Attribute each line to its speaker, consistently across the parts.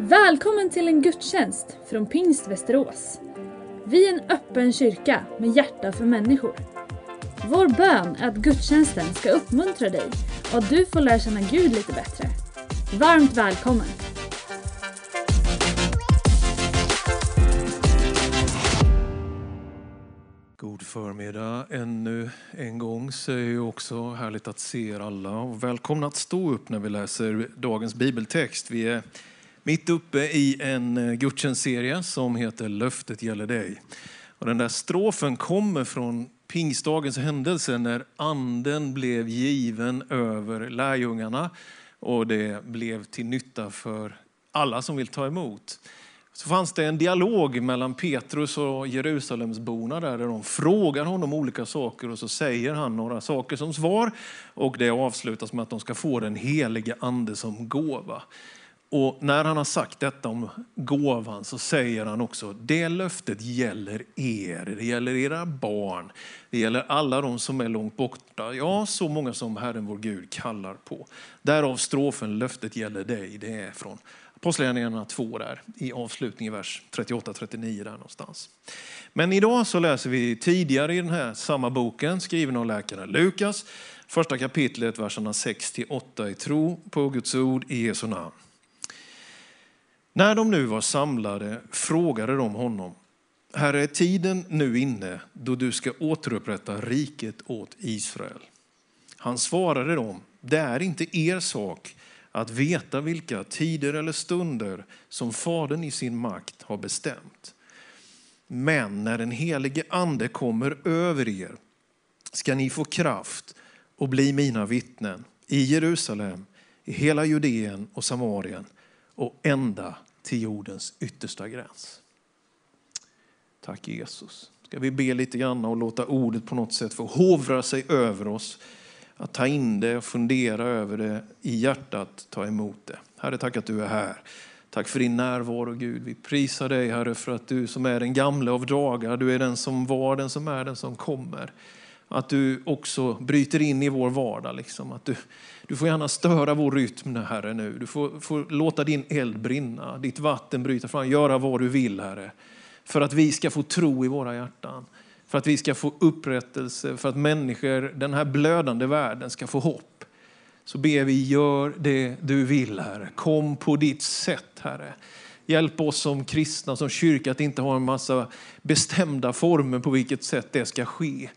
Speaker 1: Välkommen till en gudstjänst från Pingst Västerås. Vi är en öppen kyrka med hjärta för människor. Vår bön är att gudstjänsten ska uppmuntra dig och att du får lära känna Gud lite bättre. Varmt välkommen!
Speaker 2: God förmiddag ännu en gång. Så är det också härligt att se er alla. Och välkomna att stå upp när vi läser dagens bibeltext. Vi är mitt uppe i en eh, gudstjänstserie som heter Löftet gäller dig. Och den där strofen kommer från pingstdagens händelse när anden blev given över lärjungarna och det blev till nytta för alla som vill ta emot. Så fanns det en dialog mellan Petrus och Jerusalemsborna där, där de frågar honom olika saker och så säger han några saker som svar och det avslutas med att de ska få den helige ande som gåva. Och när han har sagt detta om gåvan så säger han också, det löftet gäller er, det gäller era barn, det gäller alla de som är långt borta, ja så många som Herren vår Gud kallar på. Därav strofen löftet gäller dig, det är från Apostlagärningarna 2 där, i avslutningen, i vers 38-39 där någonstans. Men idag så läser vi tidigare i den här samma boken, skriven av läkaren Lukas, första kapitlet, verserna 6-8 i tro på Guds ord i Jesu namn. När de nu var samlade frågade de honom, Herre, är tiden nu inne då du ska återupprätta riket åt Israel? Han svarade dem, det är inte er sak att veta vilka tider eller stunder som Fadern i sin makt har bestämt. Men när den helige ande kommer över er ska ni få kraft och bli mina vittnen i Jerusalem, i hela Judeen och Samarien och ända till jordens yttersta gräns. Tack Jesus. Ska vi be lite grann och låta ordet på något sätt få hovra sig över oss. Att ta in det och fundera över det i hjärtat, ta emot det. Herre, tack att du är här. Tack för din närvaro Gud. Vi prisar dig Herre för att du som är den gamle av dagar, du är den som var, den som är, den som kommer. Att du också bryter in i vår vardag. Liksom. Att du, du får gärna störa vår rytm Herre nu. Du får, får låta din eld brinna, ditt vatten bryta fram, göra vad du vill Herre. För att vi ska få tro i våra hjärtan. För att vi ska få upprättelse, för att människor, den här blödande världen ska få hopp. Så ber vi, gör det du vill Herre. Kom på ditt sätt Herre. Hjälp oss som kristna, som kyrka att inte ha en massa bestämda former på vilket sätt det ska ske.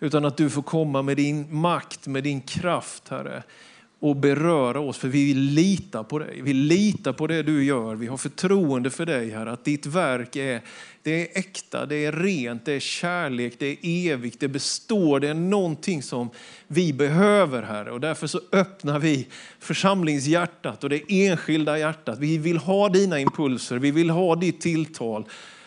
Speaker 2: Utan att du får komma med din makt, med din kraft Herre och beröra oss, för vi vill lita på dig. Vi litar på det du gör. Vi har förtroende för dig, Herre, att ditt verk är, det är äkta, det är rent, det är kärlek, det är evigt, det består. Det är någonting som vi behöver, Herre. Och därför så öppnar vi församlingshjärtat och det enskilda hjärtat. Vi vill ha dina impulser, vi vill ha ditt tilltal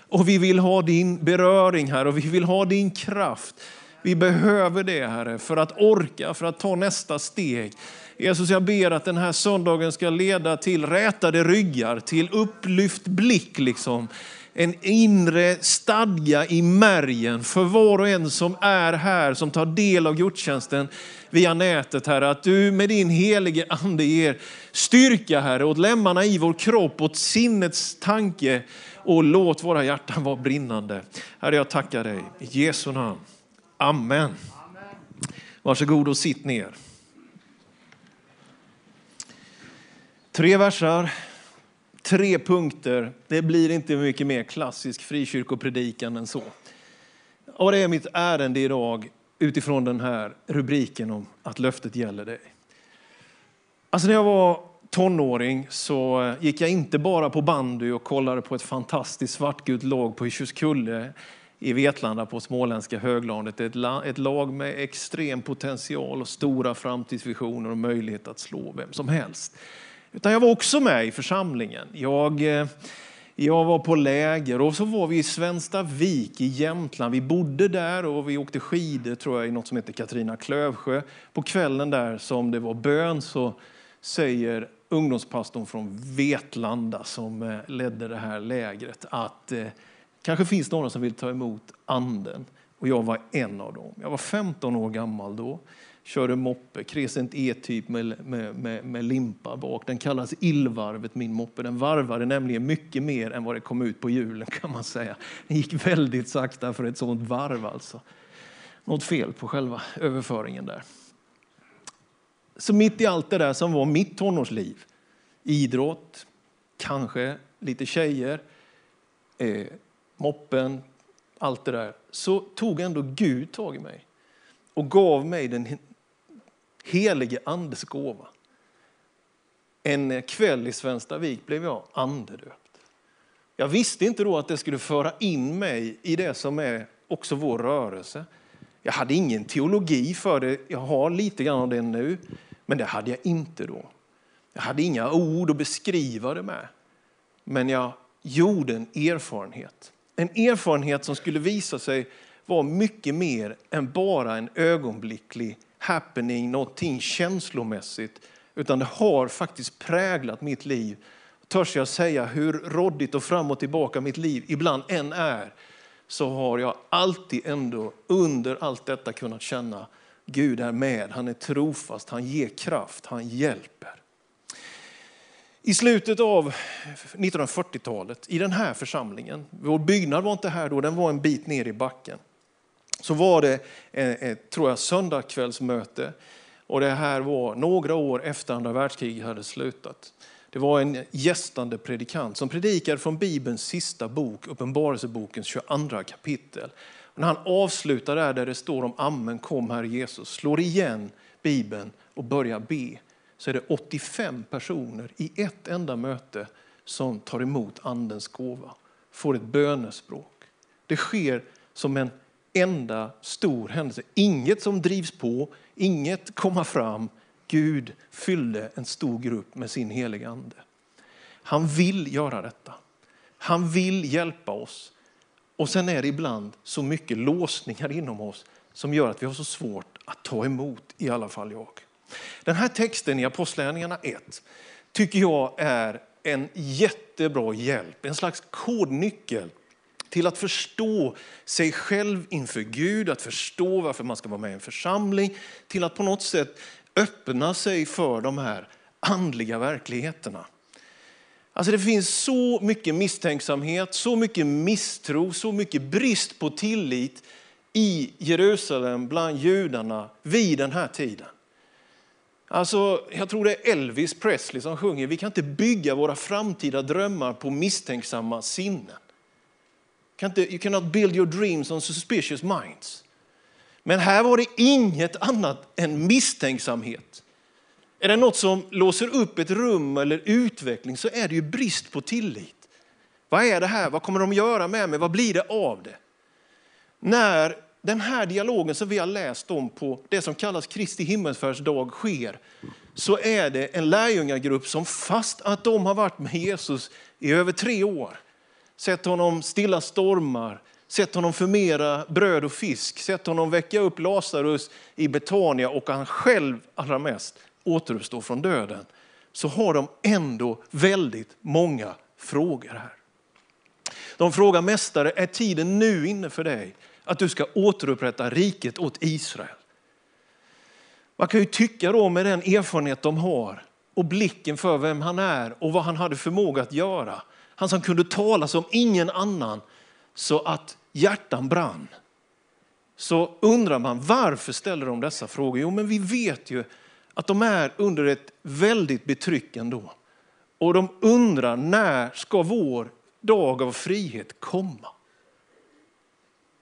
Speaker 2: och vi vill ha din beröring, här och vi vill ha din kraft. Vi behöver det, Herre, för att orka, för att ta nästa steg. Jesus, jag ber att den här söndagen ska leda till rätade ryggar, till upplyft blick. Liksom. En inre stadga i märgen för var och en som är här, som tar del av gudstjänsten via nätet, Herre. Att du med din helige ande ger styrka, Herre, åt lemmarna i vår kropp, åt sinnets tanke och låt våra hjärtan vara brinnande. Herre, jag tackar dig i Jesu namn. Amen. Varsågod och sitt ner. Tre versar, tre punkter. Det blir inte mycket mer klassisk frikyrkopredikan än så. Och det är mitt ärende idag utifrån den här rubriken om att löftet gäller dig. Alltså när jag var tonåring så gick jag inte bara på bandy och kollade på ett fantastiskt svartgult lag på Tjuskulle i Vetlanda på småländska höglandet. Ett, ett lag med extrem potential och stora framtidsvisioner och möjlighet att slå vem som helst. Utan jag var också med i församlingen. Jag, eh, jag var på läger och så var vi i Svenstavik i Jämtland. Vi bodde där och vi åkte skidor tror jag, i något som heter Katrina Klövsjö. På kvällen där som det var bön så säger ungdomspastorn från Vetlanda som eh, ledde det här lägret att eh, kanske finns några som vill ta emot anden. Och jag var en av dem. Jag var 15 år gammal då. körde moppe, Crescent E-typ med, med, med, med, limpa bak. Den kallas illvarvet, min moppe. Den varvade nämligen mycket mer än vad det kom ut på hjulen kan man säga. Den gick väldigt sakta för ett sånt varv alltså. Något fel på själva överföringen där. Så mitt i allt det där som var mitt tonårsliv, idrott, kanske lite tjejer, eh, moppen, allt det där, så tog ändå Gud tag i mig och gav mig den helige Andes gåva. En kväll i Svenstavik blev jag andedöpt. Jag visste inte då att det skulle föra in mig i det som är också vår rörelse. Jag hade ingen teologi för det, jag har lite grann av det nu, men det hade jag inte då. Jag hade inga ord att beskriva det med, men jag gjorde en erfarenhet. En erfarenhet som skulle visa sig vara mycket mer än bara en ögonblicklig happening, någonting känslomässigt, utan det har faktiskt präglat mitt liv. Törs jag säga hur råddigt och fram och tillbaka mitt liv ibland än är, så har jag alltid ändå under allt detta kunnat känna Gud är med, han är trofast, han ger kraft, han hjälper. I slutet av 1940-talet, i den här församlingen, vår byggnad var inte här då, den var en bit ner i backen, så var det ett, tror jag, söndagskvällsmöte. Och det här var några år efter andra världskriget hade slutat. Det var en gästande predikant som predikade från Bibelns sista bok, Uppenbarelsebokens 22 kapitel. Och när han avslutar där, där det står om Amen kom Herre Jesus, slår igen Bibeln och börjar be, så är det 85 personer i ett enda möte som tar emot Andens gåva, får ett bönespråk. Det sker som en enda stor händelse. Inget som drivs på, inget komma fram. Gud fyllde en stor grupp med sin heliga ande. Han vill göra detta. Han vill hjälpa oss. Och sen är det ibland så mycket låsningar inom oss som gör att vi har så svårt att ta emot, i alla fall jag. Den här texten i Apostlagärningarna 1 tycker jag är en jättebra hjälp, en slags kodnyckel till att förstå sig själv inför Gud, att förstå varför man ska vara med i en församling, till att på något sätt öppna sig för de här andliga verkligheterna. Alltså det finns så mycket misstänksamhet, så mycket misstro, så mycket brist på tillit i Jerusalem bland judarna vid den här tiden. Alltså, jag tror det är Elvis Presley som sjunger, vi kan inte bygga våra framtida drömmar på misstänksamma sinnen. You cannot build your dreams on suspicious minds. Men här var det inget annat än misstänksamhet. Är det något som låser upp ett rum eller utveckling så är det ju brist på tillit. Vad är det här? Vad kommer de göra med mig? Vad blir det av det? När den här dialogen som vi har läst om på det som kallas Kristi himmelsfärdsdag sker, så är det en lärjungagrupp som fast att de har varit med Jesus i över tre år, sett honom stilla stormar, sett honom förmera bröd och fisk, sett honom väcka upp Lazarus i Betania och han själv allra mest återuppstå från döden, så har de ändå väldigt många frågor här. De frågar mästare, är tiden nu inne för dig att du ska återupprätta riket åt Israel? Man kan ju tycka då med den erfarenhet de har och blicken för vem han är och vad han hade förmåga att göra. Han som kunde tala som ingen annan så att hjärtan brann. Så undrar man varför ställer de dessa frågor? Jo, men vi vet ju att de är under ett väldigt betryck ändå. Och de undrar när ska vår dag av frihet komma?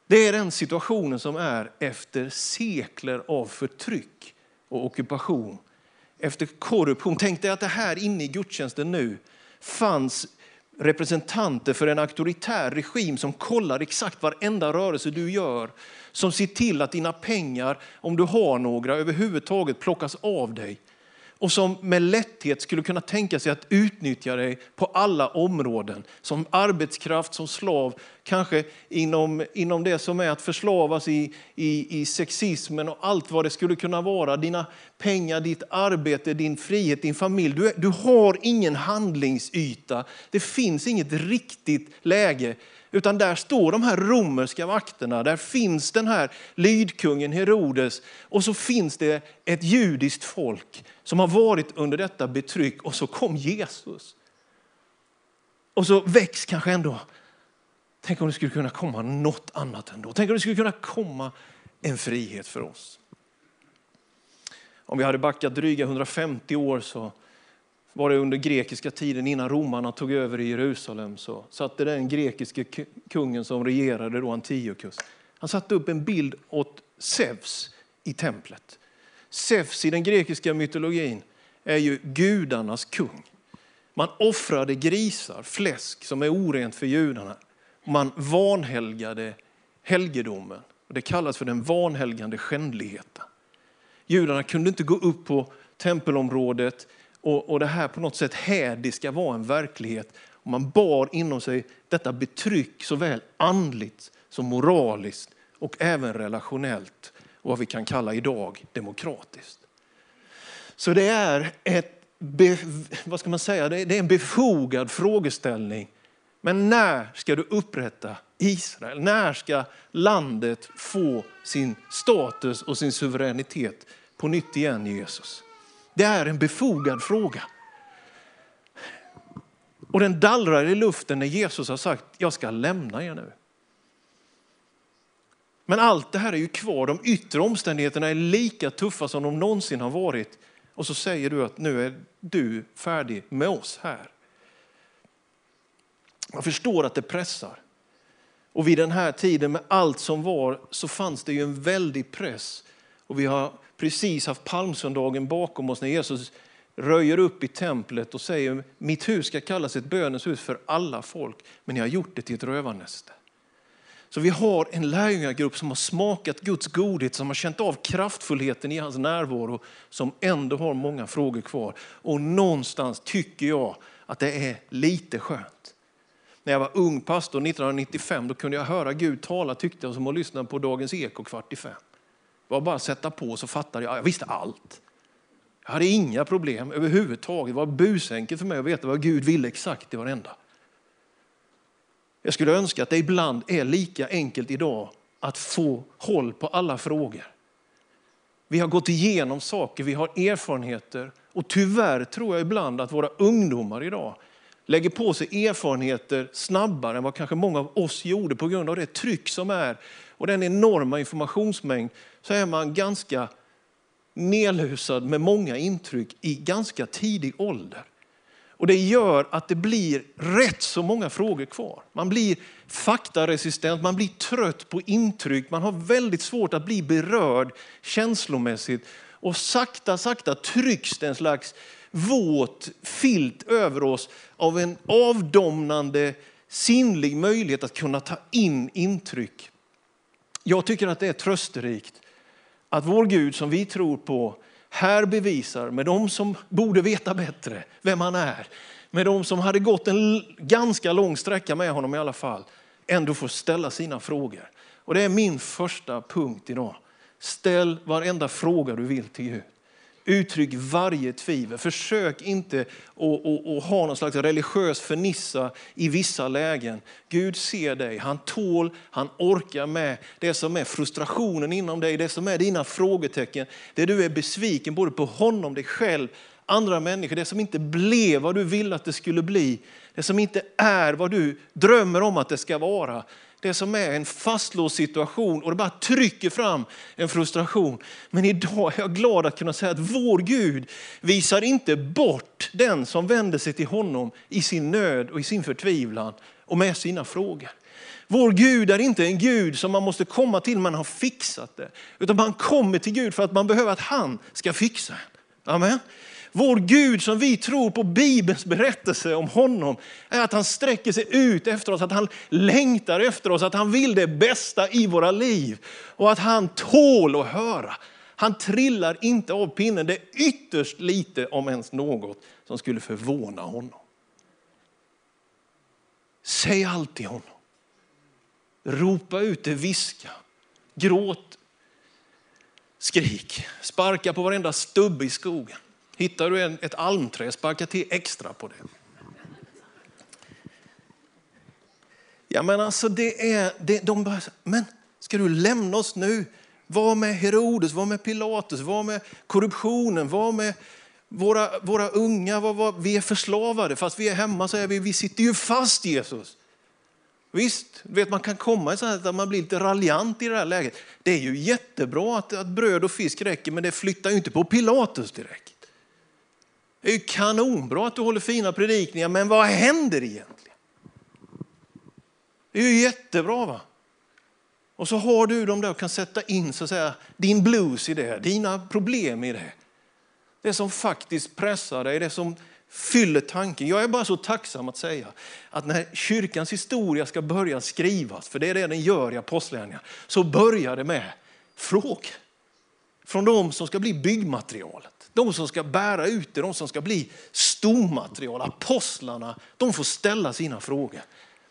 Speaker 2: Det är den situationen som är efter sekler av förtryck och ockupation. Efter korruption. Tänk dig att det här inne i gudstjänsten nu fanns representanter för en auktoritär regim som kollar exakt varenda rörelse du gör. Som ser till att dina pengar, om du har några, överhuvudtaget plockas av dig. Och som med lätthet skulle kunna tänka sig att utnyttja dig på alla områden. Som arbetskraft, som slav, kanske inom, inom det som är att förslavas i, i, i sexismen och allt vad det skulle kunna vara. Dina pengar, ditt arbete, din frihet, din familj. Du, du har ingen handlingsyta. Det finns inget riktigt läge. Utan där står de här romerska vakterna, där finns den här lydkungen Herodes och så finns det ett judiskt folk som har varit under detta betryck och så kom Jesus. Och så väcks kanske ändå, tänk om det skulle kunna komma något annat ändå. Tänk om det skulle kunna komma en frihet för oss. Om vi hade backat dryga 150 år så var det under grekiska tiden innan romarna tog över i Jerusalem så satte den grekiske kungen som regerade då Antiochus. Han satte upp en bild åt Zeus i templet. Zeus i den grekiska mytologin är ju gudarnas kung. Man offrade grisar, fläsk som är orent för judarna. Man vanhelgade helgedomen. Det kallas för den vanhelgande skändligheten. Judarna kunde inte gå upp på tempelområdet och, och det här på något sätt hädiska var en verklighet. Och man bar inom sig detta betryck såväl andligt som moraliskt och även relationellt och vad vi kan kalla idag demokratiskt. Så det är, ett, vad ska man säga, det är en befogad frågeställning. Men när ska du upprätta Israel? När ska landet få sin status och sin suveränitet på nytt igen, Jesus? Det är en befogad fråga. Och den dallrar i luften när Jesus har sagt, jag ska lämna er nu. Men allt det här är ju kvar. De yttre omständigheterna är lika tuffa som de någonsin har varit. Och så säger du att nu är du färdig med oss här. Jag förstår att det pressar. Och vid den här tiden med allt som var så fanns det ju en väldig press. Och vi har precis haft palmsöndagen bakom oss när Jesus röjer upp i templet och säger mitt hus ska kallas ett bönens hus för alla folk, men ni har gjort det till ett rövarnäste. Så vi har en lärjungagrupp som har smakat Guds godhet, som har känt av kraftfullheten i hans närvaro, som ändå har många frågor kvar. Och någonstans tycker jag att det är lite skönt. När jag var ung pastor 1995 då kunde jag höra Gud tala, tyckte jag, som att lyssna på Dagens Eko kvart i fem. Det var bara att sätta på så fattade jag. Jag visste allt. Jag hade inga problem överhuvudtaget. Det var busenkelt för mig att veta vad Gud ville exakt i varenda. Jag skulle önska att det ibland är lika enkelt idag att få håll på alla frågor. Vi har gått igenom saker, vi har erfarenheter och tyvärr tror jag ibland att våra ungdomar idag lägger på sig erfarenheter snabbare än vad kanske många av oss gjorde på grund av det tryck som är och den enorma informationsmängd så är man ganska nedlusad med många intryck i ganska tidig ålder. Och Det gör att det blir rätt så många frågor kvar. Man blir faktaresistent, man blir trött på intryck, man har väldigt svårt att bli berörd känslomässigt. Och sakta, sakta trycks det en slags våt filt över oss av en avdomnande sinnlig möjlighet att kunna ta in intryck. Jag tycker att det är trösterikt att vår Gud som vi tror på här bevisar med de som borde veta bättre vem han är, med de som hade gått en ganska lång sträcka med honom i alla fall, ändå får ställa sina frågor. Och det är min första punkt idag. Ställ varenda fråga du vill till Gud. Uttryck varje tvivel. Försök inte att, ha någon slags religiös fernissa i vissa lägen. Gud ser dig, han tål, han orkar med det som är frustrationen inom dig, det som är dina frågetecken, det du är besviken både på honom, dig själv, andra människor, det som inte blev vad du ville att det skulle bli, det som inte är vad du drömmer om att det ska vara det som är en fastlåst situation och det bara trycker fram en frustration. Men idag är jag glad att kunna säga att vår Gud visar inte bort den som vänder sig till honom i sin nöd och i sin förtvivlan och med sina frågor. Vår Gud är inte en Gud som man måste komma till när man har fixat det. Utan man kommer till Gud för att man behöver att han ska fixa Amen. Vår Gud som vi tror på Bibelns berättelse om honom är att han sträcker sig ut efter oss, att han längtar efter oss, att han vill det bästa i våra liv och att han tål att höra. Han trillar inte av pinnen. Det är ytterst lite, om ens något, som skulle förvåna honom. Säg allt till honom. Ropa ut det, viska, gråt. skrik. Sparka på varenda stubbe i skogen. Hittar du en, ett almträ, sparka till extra på det. Ja, men alltså det är, det, de bara, men ska du lämna oss nu? Var med Herodes, var med Pilatus, var med korruptionen, var med våra, våra unga. Var, var, vi är förslavade, fast vi är hemma så är vi, vi sitter ju fast Jesus. Visst, vet, man kan komma i så här att man blir lite raljant i det här läget. Det är ju jättebra att, att bröd och fisk räcker, men det flyttar ju inte på Pilatus direkt. Det är ju kanonbra att du håller fina predikningar, men vad händer egentligen? Det är ju jättebra va? Och så har du dem där och kan sätta in så att säga, din blues i det, dina problem i det. Det som faktiskt pressar dig, det som fyller tanken. Jag är bara så tacksam att säga att när kyrkans historia ska börja skrivas, för det är det den gör i Apostlagärningarna, så börjar det med frågor. Från de som ska bli byggmaterialet, de som ska bära ut det, de som ska bli stommaterial. Apostlarna, de får ställa sina frågor.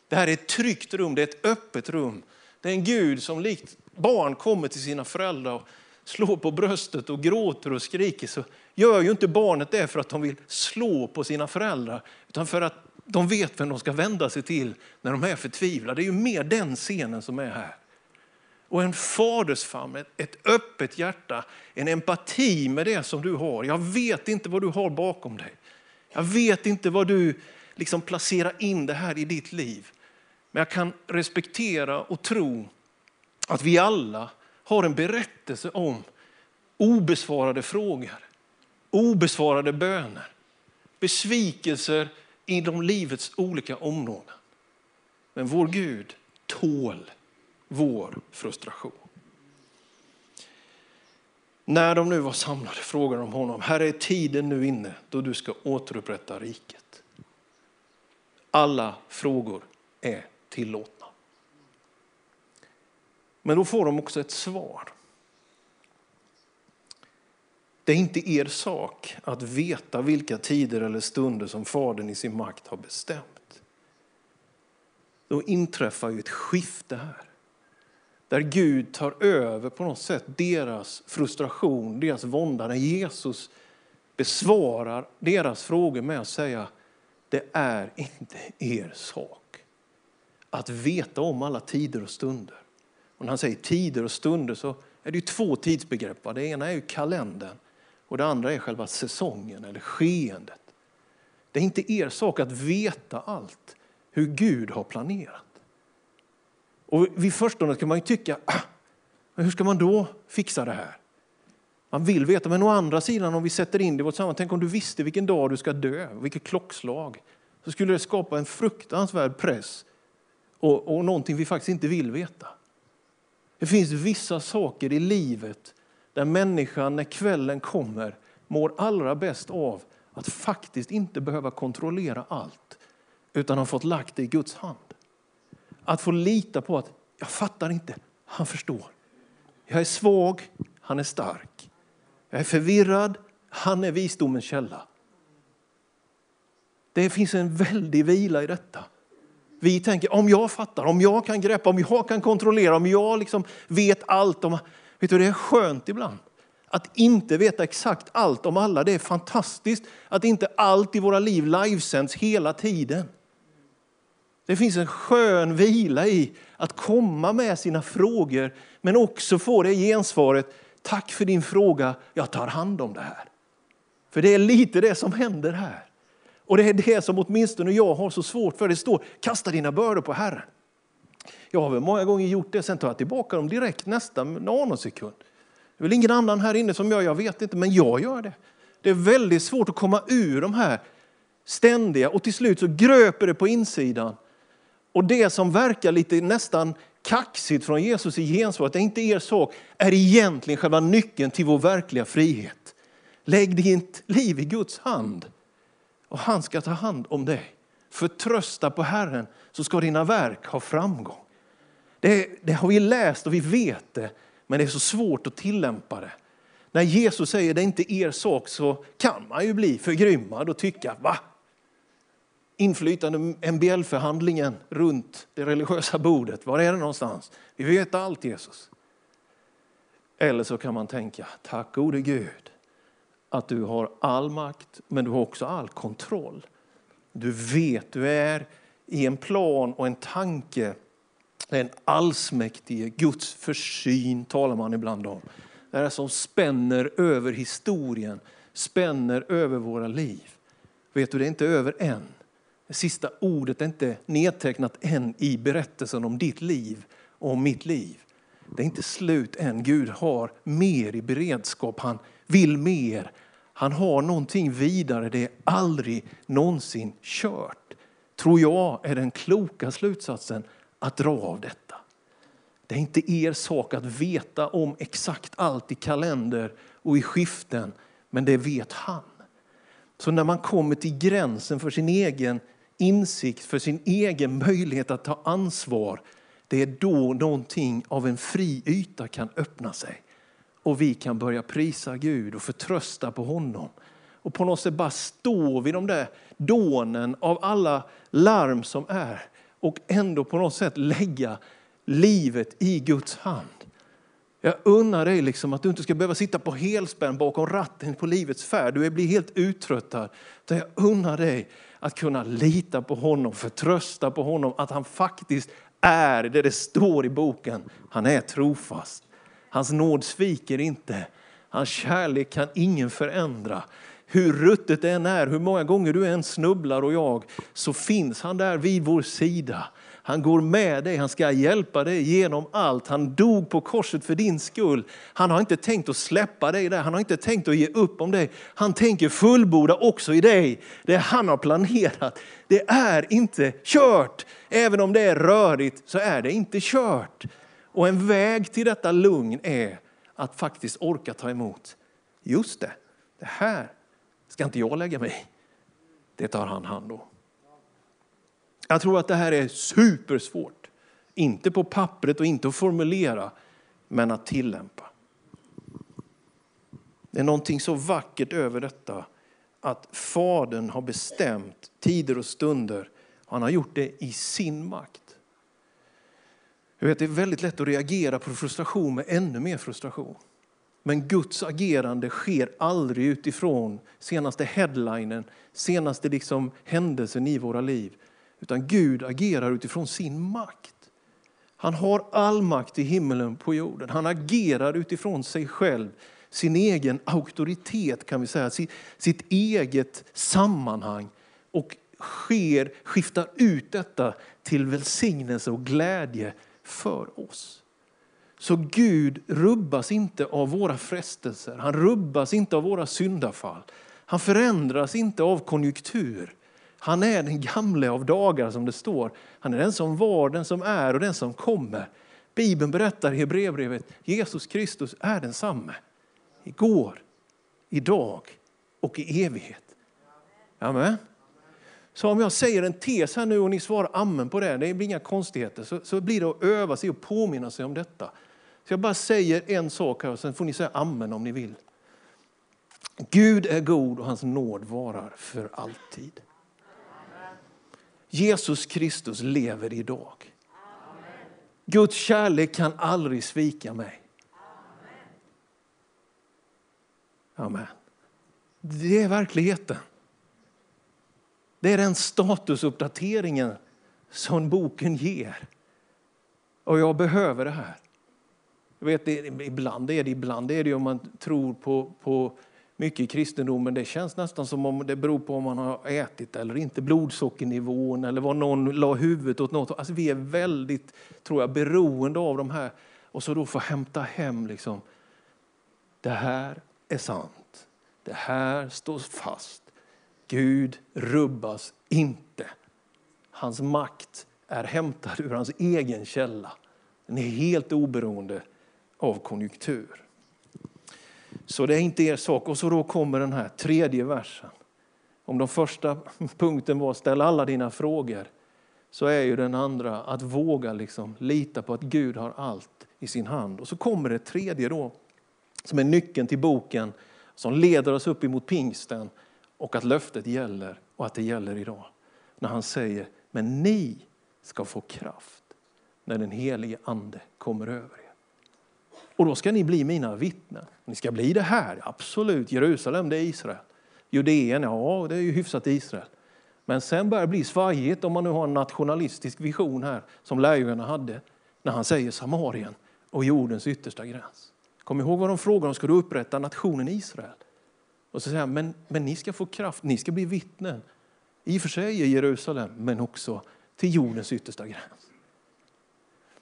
Speaker 2: Det här är ett tryggt rum, det är ett öppet rum. Det är en Gud som likt barn kommer till sina föräldrar och slår på bröstet och gråter och skriker så gör ju inte barnet det för att de vill slå på sina föräldrar, utan för att de vet vem de ska vända sig till när de är förtvivlade. Det är ju mer den scenen som är här. Och en fadersfamn, ett öppet hjärta, en empati med det som du har. Jag vet inte vad du har bakom dig. Jag vet inte vad du liksom placerar in det här i ditt liv. Men jag kan respektera och tro att vi alla har en berättelse om obesvarade frågor, obesvarade böner, besvikelser inom livets olika områden. Men vår Gud tål vår frustration. När de nu var samlade frågade de honom, här är tiden nu inne då du ska återupprätta riket. Alla frågor är tillåtna. Men då får de också ett svar. Det är inte er sak att veta vilka tider eller stunder som Fadern i sin makt har bestämt. Då inträffar ju ett skifte här. Där Gud tar över på något sätt deras frustration, deras vånda. När Jesus besvarar deras frågor med att säga det är inte er sak att veta om alla tider och stunder. Och när han säger tider och stunder så är det två tidsbegrepp. Det ena är ju kalendern och det andra är själva säsongen eller skeendet. Det är inte er sak att veta allt hur Gud har planerat. Och vid förstone kan man ju tycka, ah, hur ska man då fixa det här? Man vill veta, men å andra sidan om vi sätter in det i vårt sammanhang, tänk om du visste vilken dag du ska dö, vilket klockslag. Så skulle det skapa en fruktansvärd press och, och någonting vi faktiskt inte vill veta. Det finns vissa saker i livet där människan när kvällen kommer mår allra bäst av att faktiskt inte behöva kontrollera allt utan har fått lagt det i Guds hand. Att få lita på att jag fattar inte, han förstår. Jag är svag, han är stark. Jag är förvirrad, han är visdomens källa. Det finns en väldig vila i detta. Vi tänker om jag fattar, om jag kan greppa, om jag kan kontrollera, om jag liksom vet allt. Om, vet du, det är skönt ibland att inte veta exakt allt om alla. Det är fantastiskt att inte allt i våra liv livesänds hela tiden. Det finns en skön vila i att komma med sina frågor men också få det gensvaret. Tack för din fråga, jag tar hand om det här. För det är lite det som händer här. Och det är det som åtminstone jag har så svårt för. Det står kasta dina bördor på Herren. Jag har väl många gånger gjort det, sen tar jag tillbaka dem direkt nästa nanosekund. Det är väl ingen annan här inne som gör, jag vet inte, men jag gör det. Det är väldigt svårt att komma ur de här ständiga och till slut så gröper det på insidan. Och det som verkar lite nästan kaxigt från Jesus i gensvar, det är inte er sak, är egentligen själva nyckeln till vår verkliga frihet. Lägg ditt liv i Guds hand och han ska ta hand om dig. Förtrösta på Herren så ska dina verk ha framgång. Det, det, har vi läst och vi vet det, men det är så svårt att tillämpa det. När Jesus säger det är inte er sak så kan man ju bli förgrymmad och tycka va? Inflytande MBL-förhandlingen runt det religiösa bordet, var är det någonstans? Vi vet allt Jesus. Eller så kan man tänka, tack gode Gud att du har all makt, men du har också all kontroll. Du vet, du är i en plan och en tanke. Den allsmäktige Guds försyn talar man ibland om. Det är som spänner över historien, spänner över våra liv. Vet du, det är inte över än. Det sista ordet är inte nedtecknat än i berättelsen om ditt liv och om mitt liv. Det är inte slut än. Gud har mer i beredskap. Han vill mer. Han har någonting vidare. Det är aldrig någonsin kört. Tror jag är den kloka slutsatsen att dra av detta. Det är inte er sak att veta om exakt allt i kalender och i skiften, men det vet han. Så när man kommer till gränsen för sin egen insikt, för sin egen möjlighet att ta ansvar, det är då någonting av en fri yta kan öppna sig. Och vi kan börja prisa Gud och förtrösta på honom. Och på något sätt bara stå vid de där dånen av alla larm som är och ändå på något sätt lägga livet i Guds hand. Jag unnar dig liksom att du inte ska behöva sitta på helspänn bakom ratten på livets färd. Du blir helt uttröttad. Jag unnar dig att kunna lita på honom, förtrösta på honom, att han faktiskt är det det står i boken. Han är trofast. Hans nåd sviker inte. Hans kärlek kan ingen förändra. Hur ruttet det än är, hur många gånger du än snubblar och jag, så finns han där vid vår sida. Han går med dig, han ska hjälpa dig genom allt. Han dog på korset för din skull. Han har inte tänkt att släppa dig där, han har inte tänkt att ge upp om dig. Han tänker fullborda också i dig det han har planerat. Det är inte kört. Även om det är rörigt så är det inte kört. Och en väg till detta lugn är att faktiskt orka ta emot. Just det, det här ska inte jag lägga mig i. Det tar han hand om. Jag tror att det här är supersvårt. Inte på pappret och inte att formulera, men att tillämpa. Det är någonting så vackert över detta att Fadern har bestämt tider och stunder. Han har gjort det i sin makt. Jag vet, det är väldigt lätt att reagera på frustration med ännu mer frustration. Men Guds agerande sker aldrig utifrån senaste headlinen, senaste liksom händelsen i våra liv. Utan Gud agerar utifrån sin makt. Han har all makt i himmelen på jorden. Han agerar utifrån sig själv, sin egen auktoritet kan vi säga, sitt eget sammanhang och sker, skiftar ut detta till välsignelse och glädje för oss. Så Gud rubbas inte av våra frestelser, han rubbas inte av våra syndafall. Han förändras inte av konjunktur. Han är den gamle av dagar som det står. Han är den som var, den som är och den som kommer. Bibeln berättar i Hebreerbrevet, Jesus Kristus är densamme. Igår, idag och i evighet. Amen. Så om jag säger en tes här nu och ni svarar amen på det, det blir inga konstigheter, så, så blir det att öva sig och påminna sig om detta. Så jag bara säger en sak här och sen får ni säga amen om ni vill. Gud är god och hans nåd varar för alltid. Jesus Kristus lever idag. Guds kärlek kan aldrig svika mig. Amen. Det är verkligheten. Det är den statusuppdateringen som boken ger. Och jag behöver det här. Jag vet, ibland är det ibland är det om man tror på, på mycket i kristendomen. Det känns nästan som om det beror på om man har ätit eller inte, blodsockernivån eller vad någon la huvudet åt något. Alltså vi är väldigt, tror jag, beroende av de här och så då få hämta hem liksom. Det här är sant. Det här står fast. Gud rubbas inte. Hans makt är hämtad ur hans egen källa. Den är helt oberoende av konjunktur. Så det är inte er sak. Och så då kommer den här tredje versen. Om den första punkten var ställ alla dina frågor så är ju den andra att våga liksom lita på att Gud har allt i sin hand. Och så kommer det tredje då som är nyckeln till boken som leder oss upp emot pingsten och att löftet gäller och att det gäller idag. När han säger, men ni ska få kraft när den helige ande kommer över er. Och då ska ni bli mina vittnen. Ni ska bli det här, absolut. Jerusalem, det är Israel. Judeen, ja det är ju hyfsat Israel. Men sen börjar det bli svajigt om man nu har en nationalistisk vision här som lärjungarna hade när han säger Samarien och jordens yttersta gräns. Kom ihåg vad de frågar om, ska du upprätta nationen Israel? Och så säger han, men, men ni ska få kraft, ni ska bli vittnen. I och för sig i Jerusalem, men också till jordens yttersta gräns.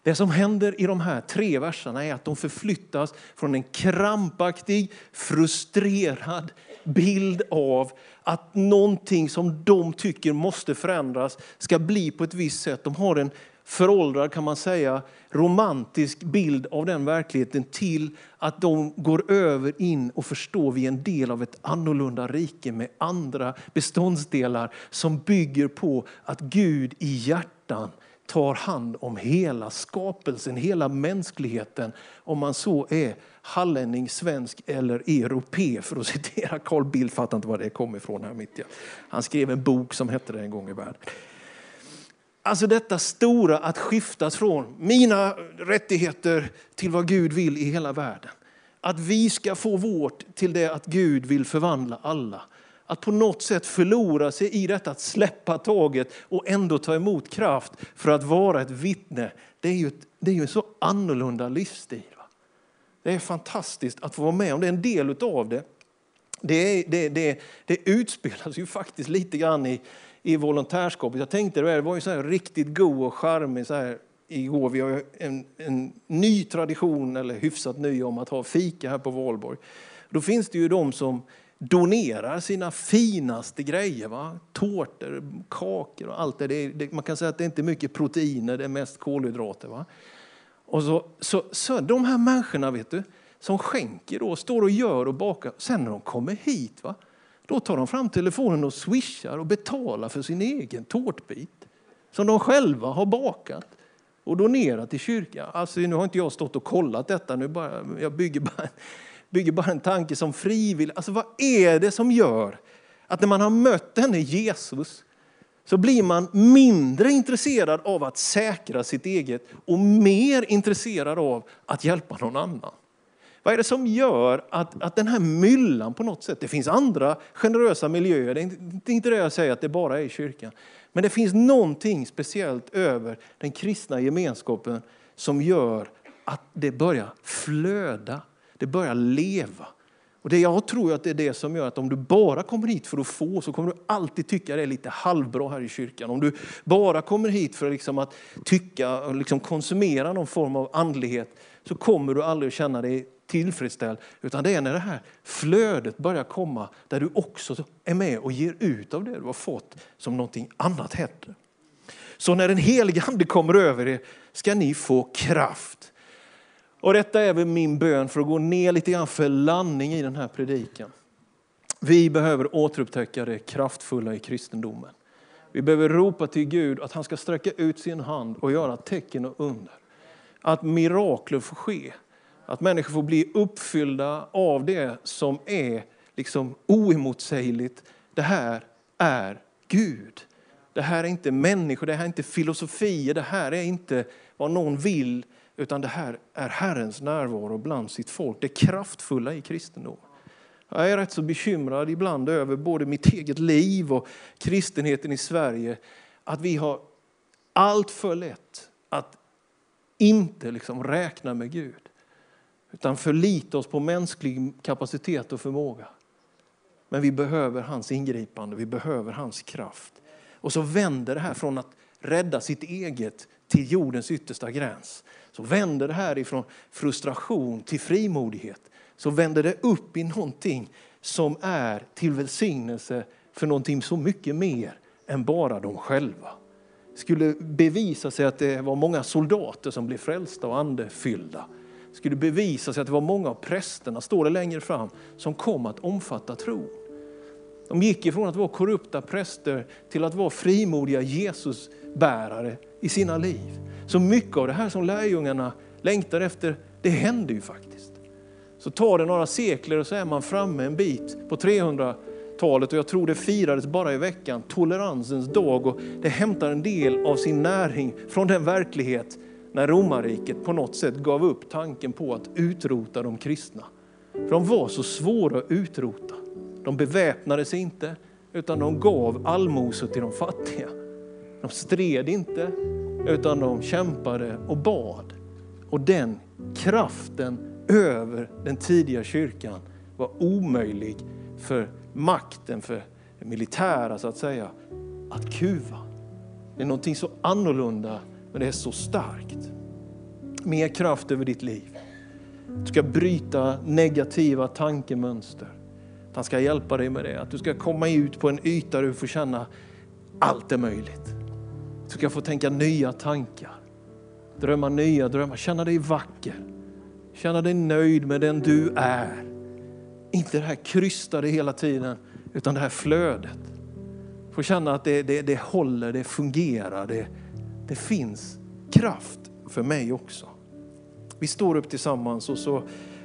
Speaker 2: Det som händer i de här tre verserna är att de förflyttas från en krampaktig, frustrerad bild av att någonting som de tycker måste förändras ska bli på ett visst sätt. De har en föråldrad, kan man säga, romantisk bild av den verkligheten till att de går över in och förstår vi är en del av ett annorlunda rike med andra beståndsdelar som bygger på att Gud i hjärtan tar hand om hela skapelsen, hela mänskligheten. Om man så är hallänning, svensk eller europe, för att citera Carl Bildt, fattar inte var det kommer ifrån här mitt. Han skrev en bok som hette det en gång i världen. Alltså detta stora att skiftas från mina rättigheter till vad Gud vill i hela världen. Att vi ska få vårt till det att Gud vill förvandla alla. Att på något sätt förlora sig i detta att släppa taget och ändå ta emot kraft för att vara ett vittne. Det är ju, ett, det är ju en så annorlunda livsstil. Va? Det är fantastiskt att få vara med om det. En del av det, det, det, det, det utspelas ju faktiskt lite grann i, i volontärskapet. Jag tänkte det var ju så här riktigt god och charmig så här igår. Vi har en, en ny tradition, eller hyfsat ny, om att ha fika här på Valborg. Då finns det ju de som donerar sina finaste grejer. Va? Tårtor, kakor och allt det. det, det man kan säga att det inte är mycket proteiner, det är mest kolhydrater. Va? Och så, så, så de här människorna vet du, som skänker då, står och gör och bakar. Sen när de kommer hit, va? då tar de fram telefonen och swishar och betalar för sin egen tårtbit. Som de själva har bakat och donerat till kyrkan. Alltså, nu har inte jag stått och kollat detta, nu bara, jag bygger bara bygger bara en tanke som frivillig. Alltså vad är det som gör att när man har mött denne Jesus så blir man mindre intresserad av att säkra sitt eget och mer intresserad av att hjälpa någon annan. Vad är det som gör att, att den här myllan på något sätt, det finns andra generösa miljöer, det är, inte, inte det jag säger att det bara är i kyrkan. Men det finns någonting speciellt över den kristna gemenskapen som gör att det börjar flöda det börjar leva. Och det jag tror att det är det som gör att om du bara kommer hit för att få så kommer du alltid tycka det är lite halvbra här i kyrkan. Om du bara kommer hit för liksom att tycka och liksom konsumera någon form av andlighet så kommer du aldrig att känna dig tillfredsställd. Utan det är när det här flödet börjar komma där du också är med och ger ut av det du har fått som någonting annat händer. Så när den helige ande kommer över er ska ni få kraft och detta är väl min bön för att gå ner lite grann för landning i den här predikan. Vi behöver återupptäcka det kraftfulla i kristendomen. Vi behöver ropa till Gud att han ska sträcka ut sin hand och göra tecken och under. Att mirakler får ske. Att människor får bli uppfyllda av det som är liksom oemotsägligt. Det här är Gud. Det här är inte människor, det här är inte filosofier, det här är inte vad någon vill utan det här är Herrens närvaro bland sitt folk, det kraftfulla i kristendom. Jag är rätt så bekymrad ibland över både mitt eget liv och kristenheten i Sverige, att vi har allt för lätt att inte liksom räkna med Gud, utan förlita oss på mänsklig kapacitet och förmåga. Men vi behöver hans ingripande, vi behöver hans kraft. Och så vänder det här från att rädda sitt eget till jordens yttersta gräns så vänder det här ifrån frustration till frimodighet. Så vänder det upp i någonting som är till välsignelse för någonting så mycket mer än bara de själva. Skulle bevisa sig att det var många soldater som blev frälsta och andefyllda. Skulle bevisa sig att det var många av prästerna, står det längre fram, som kom att omfatta tron. De gick ifrån att vara korrupta präster till att vara frimodiga Jesusbärare i sina liv. Så mycket av det här som lärjungarna längtar efter, det händer ju faktiskt. Så tar det några sekler och så är man framme en bit på 300-talet och jag tror det firades bara i veckan, toleransens dag och det hämtar en del av sin näring från den verklighet när romarriket på något sätt gav upp tanken på att utrota de kristna. För de var så svåra att utrota. De beväpnade sig inte, utan de gav allmosor till de fattiga. De stred inte, utan de kämpade och bad. Och den kraften över den tidiga kyrkan var omöjlig för makten, för det militära så att säga, att kuva. Det är någonting så annorlunda, men det är så starkt. Mer kraft över ditt liv. Du ska bryta negativa tankemönster. Han ska hjälpa dig med det. Att du ska komma ut på en yta där du får känna allt är möjligt. Du ska få tänka nya tankar. Drömma nya drömmar. Känna dig vacker. Känna dig nöjd med den du är. Inte det här krystade hela tiden, utan det här flödet. Få känna att det, det, det håller, det fungerar, det, det finns kraft för mig också. Vi står upp tillsammans och så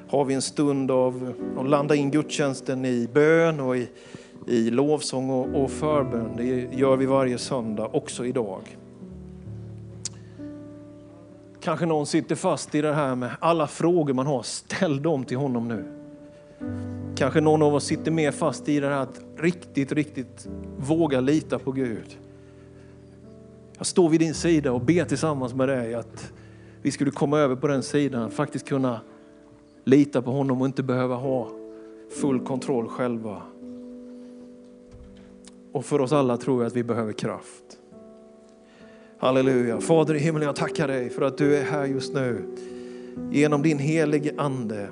Speaker 2: har vi en stund av att landa in gudstjänsten i bön och i, i lovsång och, och förbön. Det gör vi varje söndag, också idag. Kanske någon sitter fast i det här med alla frågor man har, ställ dem till honom nu. Kanske någon av oss sitter mer fast i det här att riktigt, riktigt våga lita på Gud. Jag står vid din sida och ber tillsammans med dig att vi skulle komma över på den sidan, faktiskt kunna lita på honom och inte behöva ha full kontroll själva. Och för oss alla tror jag att vi behöver kraft. Halleluja. Fader i himlen, jag tackar dig för att du är här just nu. Genom din helige ande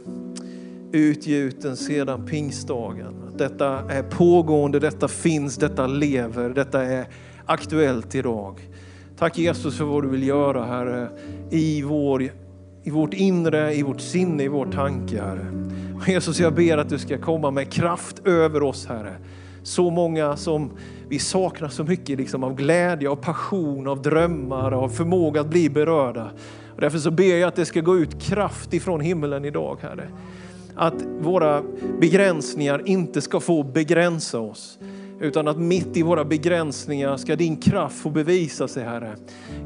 Speaker 2: utgjuten sedan pingstdagen. Detta är pågående, detta finns, detta lever, detta är aktuellt idag. Tack Jesus för vad du vill göra Herre i, vår, i vårt inre, i vårt sinne, i vår tanke Herre. Jesus jag ber att du ska komma med kraft över oss Herre. Så många som vi saknar så mycket liksom, av glädje, av passion, av drömmar, av förmåga att bli berörda. Och därför så ber jag att det ska gå ut kraft ifrån himmelen idag Herre. Att våra begränsningar inte ska få begränsa oss. Utan att mitt i våra begränsningar ska din kraft få bevisa sig Herre.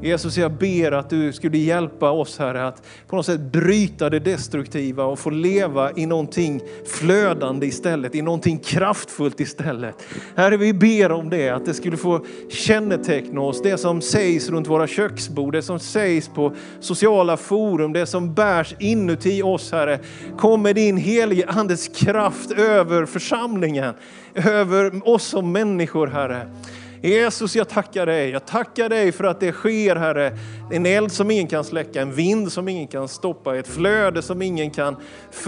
Speaker 2: Jesus jag ber att du skulle hjälpa oss Herre att på något sätt bryta det destruktiva och få leva i någonting flödande istället, i någonting kraftfullt istället. Herre vi ber om det, att det skulle få känneteckna oss, det som sägs runt våra köksbord, det som sägs på sociala forum, det som bärs inuti oss Herre. Kom med din helige Andes kraft över församlingen över oss som människor, Herre. Jesus, jag tackar dig. Jag tackar dig för att det sker, Herre. En eld som ingen kan släcka, en vind som ingen kan stoppa, ett flöde som ingen kan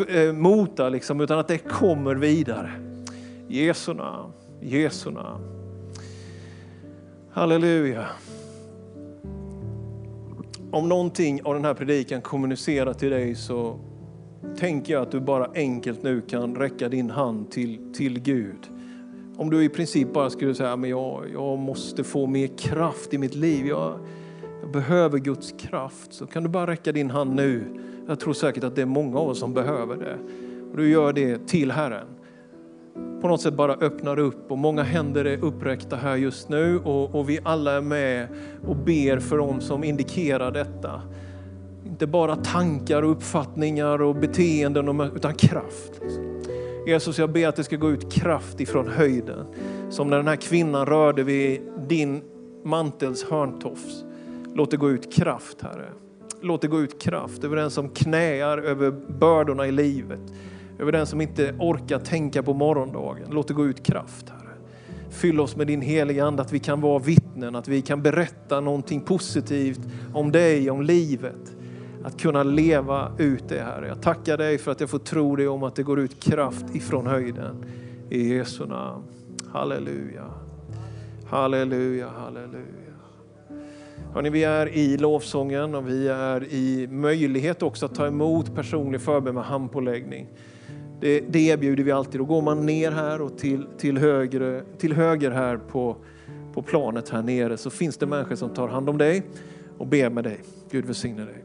Speaker 2: eh, mota, liksom, utan att det kommer vidare. Jesu namn, Jesu namn. Halleluja. Om någonting av den här predikan kommunicerar till dig så tänker jag att du bara enkelt nu kan räcka din hand till, till Gud. Om du i princip bara skulle säga, men jag, jag måste få mer kraft i mitt liv. Jag, jag behöver Guds kraft. Så kan du bara räcka din hand nu. Jag tror säkert att det är många av oss som behöver det. Och du gör det till Herren. På något sätt bara öppnar upp och många händer är uppräckta här just nu och, och vi alla är med och ber för dem som indikerar detta. Inte bara tankar och uppfattningar och beteenden utan kraft. Jesus, jag ber att det ska gå ut kraft ifrån höjden. Som när den här kvinnan rörde vid din mantels hörntofs. Låt det gå ut kraft, Herre. Låt det gå ut kraft över den som knäar över bördorna i livet. Över den som inte orkar tänka på morgondagen. Låt det gå ut kraft, Herre. Fyll oss med din heliga Ande, att vi kan vara vittnen, att vi kan berätta någonting positivt om dig, om livet att kunna leva ut det Herre. Jag tackar dig för att jag får tro dig om att det går ut kraft ifrån höjden. I Jesu namn. Halleluja. Halleluja, halleluja. Hörrni, vi är i lovsången och vi är i möjlighet också att ta emot personlig förbön med handpåläggning. Det, det erbjuder vi alltid. Då går man ner här och till, till, höger, till höger här på, på planet här nere så finns det människor som tar hand om dig och ber med dig. Gud välsigne dig.